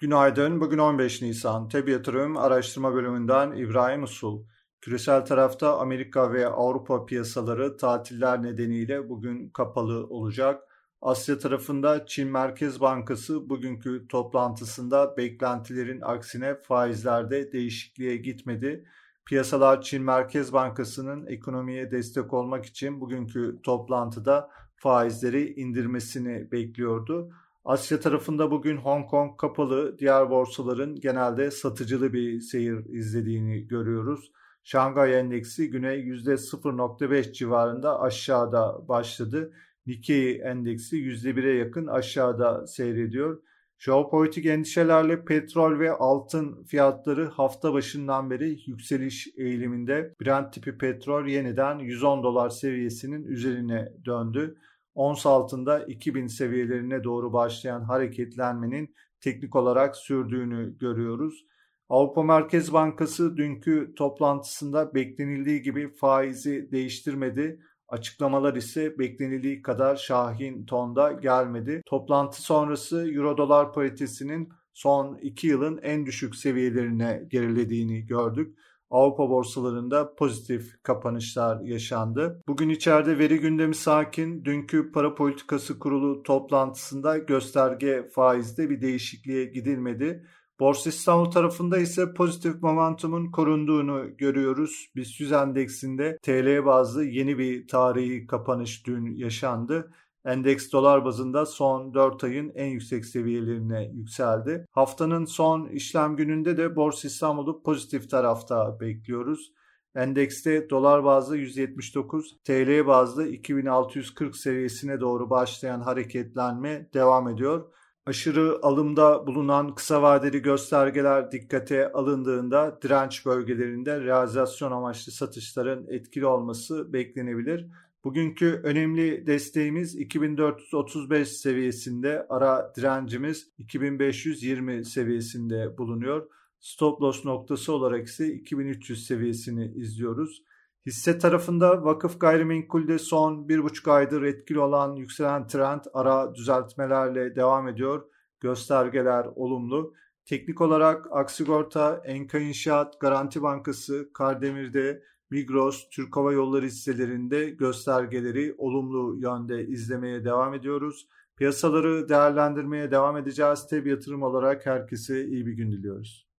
Günaydın. Bugün 15 Nisan. TEB Yatırım Araştırma Bölümünden İbrahim Usul. Küresel tarafta Amerika ve Avrupa piyasaları tatiller nedeniyle bugün kapalı olacak. Asya tarafında Çin Merkez Bankası bugünkü toplantısında beklentilerin aksine faizlerde değişikliğe gitmedi. Piyasalar Çin Merkez Bankası'nın ekonomiye destek olmak için bugünkü toplantıda faizleri indirmesini bekliyordu. Asya tarafında bugün Hong Kong kapalı, diğer borsaların genelde satıcılı bir seyir izlediğini görüyoruz. Şangay Endeksi güne %0.5 civarında aşağıda başladı. Nikkei Endeksi %1'e yakın aşağıda seyrediyor. Jeopolitik endişelerle petrol ve altın fiyatları hafta başından beri yükseliş eğiliminde. Brent tipi petrol yeniden 110 dolar seviyesinin üzerine döndü. Ons altında 2000 seviyelerine doğru başlayan hareketlenmenin teknik olarak sürdüğünü görüyoruz. Avrupa Merkez Bankası dünkü toplantısında beklenildiği gibi faizi değiştirmedi. Açıklamalar ise beklenildiği kadar şahin tonda gelmedi. Toplantı sonrası Euro dolar paritesinin son 2 yılın en düşük seviyelerine gerilediğini gördük. Avrupa borsalarında pozitif kapanışlar yaşandı. Bugün içeride veri gündemi sakin. Dünkü para politikası kurulu toplantısında gösterge faizde bir değişikliğe gidilmedi. Borsa İstanbul tarafında ise pozitif momentumun korunduğunu görüyoruz. BIST 100 endeksinde TL bazlı yeni bir tarihi kapanış dün yaşandı. Endeks dolar bazında son 4 ayın en yüksek seviyelerine yükseldi. Haftanın son işlem gününde de Borsa İstanbul'u pozitif tarafta bekliyoruz. Endekste dolar bazlı 179, TL bazlı 2640 seviyesine doğru başlayan hareketlenme devam ediyor. Aşırı alımda bulunan kısa vadeli göstergeler dikkate alındığında direnç bölgelerinde realizasyon amaçlı satışların etkili olması beklenebilir. Bugünkü önemli desteğimiz 2435 seviyesinde, ara direncimiz 2520 seviyesinde bulunuyor. Stop loss noktası olarak ise 2300 seviyesini izliyoruz. Hisse tarafında vakıf gayrimenkulde son 1,5 aydır etkili olan yükselen trend ara düzeltmelerle devam ediyor. Göstergeler olumlu. Teknik olarak Aksigorta, Enka İnşaat, Garanti Bankası, Kardemir'de Migros, Türk Hava Yolları hisselerinde göstergeleri olumlu yönde izlemeye devam ediyoruz. Piyasaları değerlendirmeye devam edeceğiz. Teb yatırım olarak herkese iyi bir gün diliyoruz.